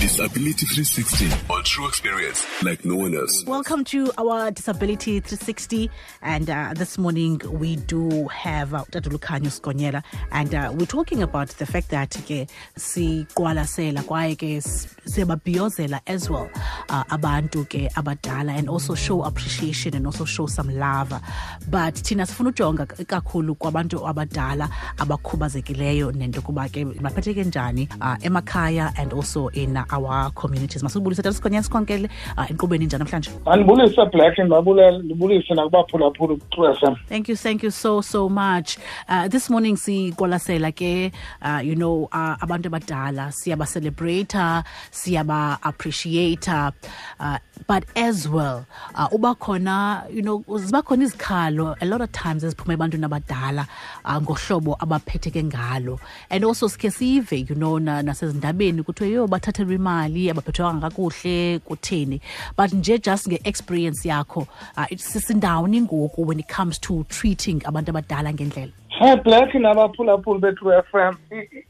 Disability 360 on true experience like no one else. Welcome to our Disability 360. And uh, this morning we do have uh, Tatulukanyo Skonyela. And uh, we're talking about the fact that ke siqwalasela kwaye ke siyababhiyozela as well uh, abantu ke abadala and also show appreciation and also show some love. But thina sifuna ujonga kakhulu kwabantu abadala abakhubazekileyo nento kuba ke uh, emakhaya and also in uh, our communities. Masibulise uh, enkqubeni njani namhlanje? Andibulise black ndibulise nakubaphulaphula thank you thank you so so much. Uh, this morning siqwalasela ke uh, you know uh, abantu abadala. Siyabacelebrata siyaba-appreciate uh, but as well uh, uba khona you know ziba khona izikhalo a lot of times eziphuma ebantwini abadala uh, ngohlobo abaphetheke ngalo. And also sikhe sive you know na, nasezindabeni kuthiwe yo bathathelwa imali abaphethwanga kakuhle kutheni? But nje just nge-experience yakho uh, sisindawoni ngoku when it comes to treating abantu abadala ngendlela. Hi Black nabaphulaphuli bethu FM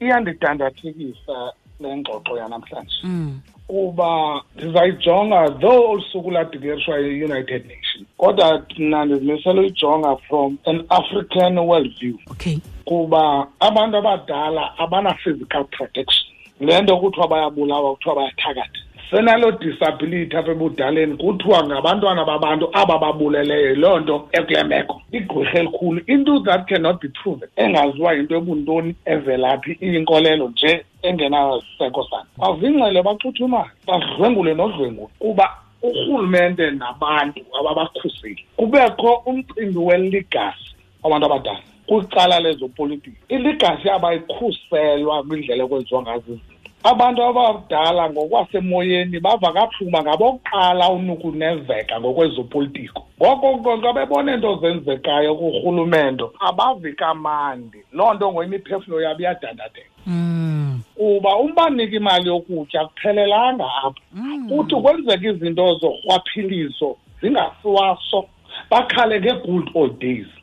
iyandidandathekisa. Le ngxoxo yanamhlanje. Mm. kuba ndizayijonga though olu suku yi-united nation kodwa mna ndizimisele uyijonga from an african world view okay. Kuba abantu abadala abana-physical protection. Le nto kuthiwa bayabulawa kuthiwa bayathakatha. Senalo disability apha ebudaleni kuthiwa ngabantwana babantu aba babuleleyo loo nto ekule meko. Igqwirha elikhulu into that cannot be proven. Engaziwa yinto ebuntoni evelaphi iyinkolelo nje engenaseko sani bavingcele baxutha imali badlwengule nodlwengulo kuba urhulumente nabantu ababakhuseli. Kubekho umcimbi weligasi wabantu abadala kwicala lezopolitiki iligasi abayikhuselwa kwindlela ekwenziwa ngazo abantu abadala ngokwasemoyeni bava kaphuma ngabokuqala unukunezeka ngokwezopolitiko. Ngoko konke bebona into zenzekayo kurhulumento abavi kamandi loo nto ngoyimiphefumlo yabo iyadandatheka mm. Kuba umbanike imali yokutya kuphelelanga apha kuthi kwenzeka izinto zorhwaphilizo zingasiwaso bakhale nge-good old days Mm.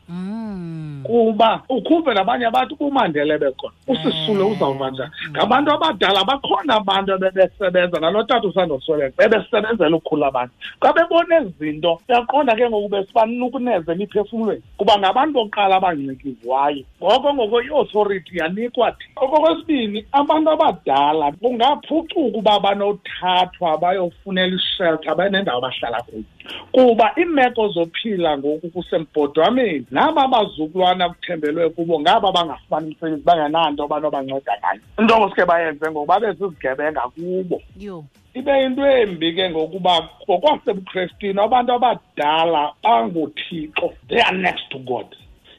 Kuba ukhuphe nabanye abantu kumandele bekhona. Usisule uzawuva njani ngabantu abadala bakhona abantu abebesebenza nalo tata usandosweleka bebesebenzela ukhula abantu. Xa bebona ezi zinto uyaqonda ke ngoku besibanukuneze emiphefumlweni kuba ngabantu bokuqala abancikizwayo ngoko ngoko i-authority yanikwa thi. Okokwesibini abantu abadala kungaphucuka uba banothathwa bayofunela ishelter banendawo abahlala kuyo. Kuba iimeko zophila ngoku kusembhodwameni naba bazukulwana kuthembelwe kubo ngaba bangafumani umsebenzi bangenanto banobanceda ngayo. Into ngosuke bayenze ngokuba bezizigebenga kubo. Yo. Ibe yinto embi ke ngokuba ngokwasebukrestini abantu abadala banguthixo. They are next to god.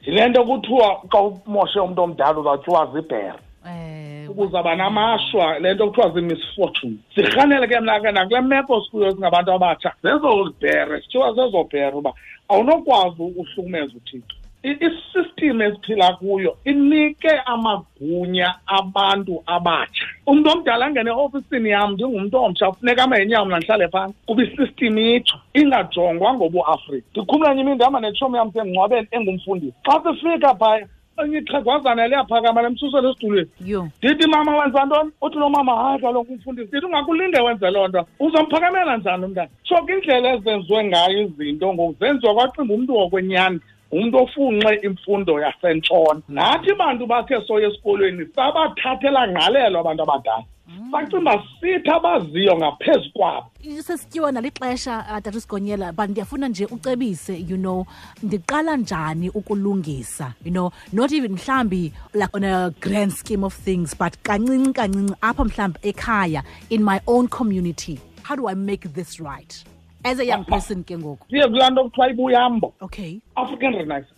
Yile nto kuthiwa xa umoshe umntu omdala uzawutyiwa zibhere. Eh. Ukuzaba namashwa le nto kuthiwa zii-misfortune zirhanele ke mna ke nakule meko sikuyo singabantu abatsha zezobhere sithiwa zezobhere uba awunokwazi uhlukumeza uthixo. Isystem esiphila kuyo inike amagunya abantu abatsha. Umntu omdala angene eofisini yam ndingumntu omtsha funeka ame ngenyawo mna ndihlale phantsi kuba isystem itsho ingajongwa ngobuafrika. Ndikhumla nye imini netshomi yam sengcwabeni engumfundisi. Xa sifika phaya ixhegwazana liyaphakama lemsusela esitulweni yo. Ndithi mama wenza ntoni? Uthi lo mama hayi kaloku umfundisi. Ndithi ungakulinde wenze loo nto. Uzomphakamela njani umntana so ke indlela ezenziwe ngayo izinto ngoku zenziwa kwacinga umntu wokwenyani. Umntu ofunxe imfundo yasentshona. Nathi bantu bathe soye esikolweni sabathathela ngqalelo abantu abadala. Sacinga uba sithi abaziyo ngaphezu kwabo. Sesityiwa nalixesha uh, tata sigonyela but ndiyafuna nje ucebise you know ndiqala njani ukulungisa you know not even mhlambi like on a grand scheme of things but kancinci kancinci apha mhlambi ekhaya in my own community. How do i make this right as a young ah, ah. person ke ngoku? Siye kulaa nto kuthiwa ibuyambo okay. African Renaissance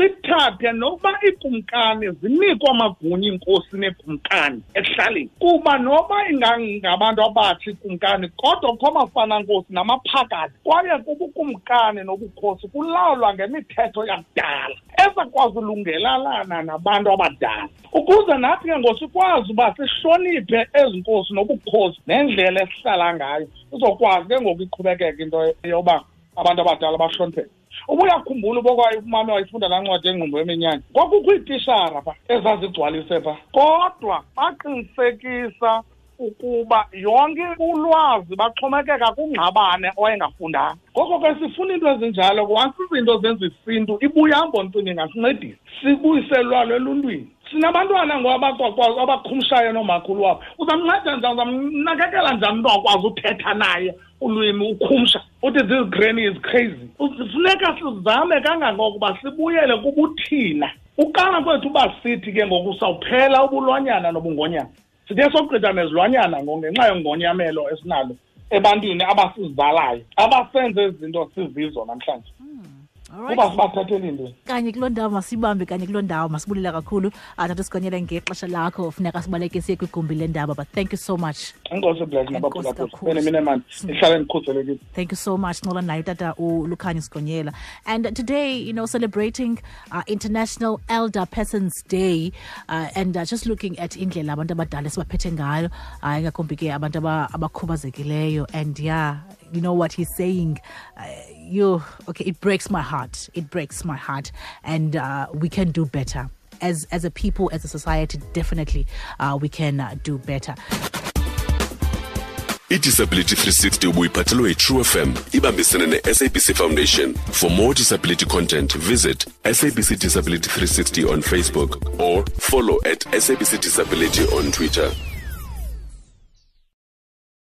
sithathe nokuba iikumkani zinikwa amagunya iinkosi neekumkani ekuhlaleni. Kuba noba ingangabantu abatsha ikumkani kodwa kukho amafanankosi namaphakathi. Kwaye kubukumkani nobukhosi kulawulwa ngemithetho yakudala ezakwazi ulungelalana nabantu abadala. Ukuze nathi ke ngosikwazi uba sihloniphe ezi nkosi nobukhosi nendlela esihlala ngayo izokwazi ke ngoku iqhubekeka into yoba abantu abadala bahlonipheke uba uyakhumbula ubokwayo umama wayifunda laa ncwadi engqumbo yeminyanya kwakukho iitishara pha ezazigcwalise pha. Kodwa baqinisekisa ukuba yonke ulwazi baxhomekeka kungqabane owayengafundanga. Ngoko ke sifuna into ezinjalo once izinto zenza isintu ibuya mbontweni ingasincedisa. Sibuyiselwalo eluntwini. Sinabantwana ngoku abaqhumshayo noomakhulu wabo. Uzamnceda njani? Uzamnakekela njani umntu akwazi uthetha naye? Ulwimi ukhumsha uthi this granny is crazy? Funeka sizame kangangokuba sibuyele kubuthina. Ukana kwethu uba sithi ke ngoku sawuphela ubulwanyana nobungonyana. Sithe sogqitha nezilwanyana ngenxa yongonyamelo esinalo ebantwini abasizalayo abasenze izinto sizizo namhlanje. Kuba sibathatheli nto kanye kuloo ndawo masibambe kanye kuloo ndawo masibulela kakhulu. Athatha sigonyele ngexesha lakho funeka sibaleke siye kwigumbi lendaba but thank you so much. Enkosi mina mani ihlale ndikhuselekile Thank you so much, Nola nayo tata ulukhanye Sigonyela. And today, you know, celebrating uh, International Elder Persons Day uh, and uh, just looking at indlela abantu abadala esibaphethe ngayo. Hayi ingakumbi ke abantu abakhubazekileyo and yeah, you know what he's saying? Uh, you okay it breaks my heart. It breaks my heart. And uh, we can do better. As as a people as a society definitely uh, we can uh, do better. Idisability 360 ubuyiphathelwe yi-true fm ibambisene ne-sabc foundation. For more disability content visit sabc disability 360 on facebook or follow at sabc disability on twitter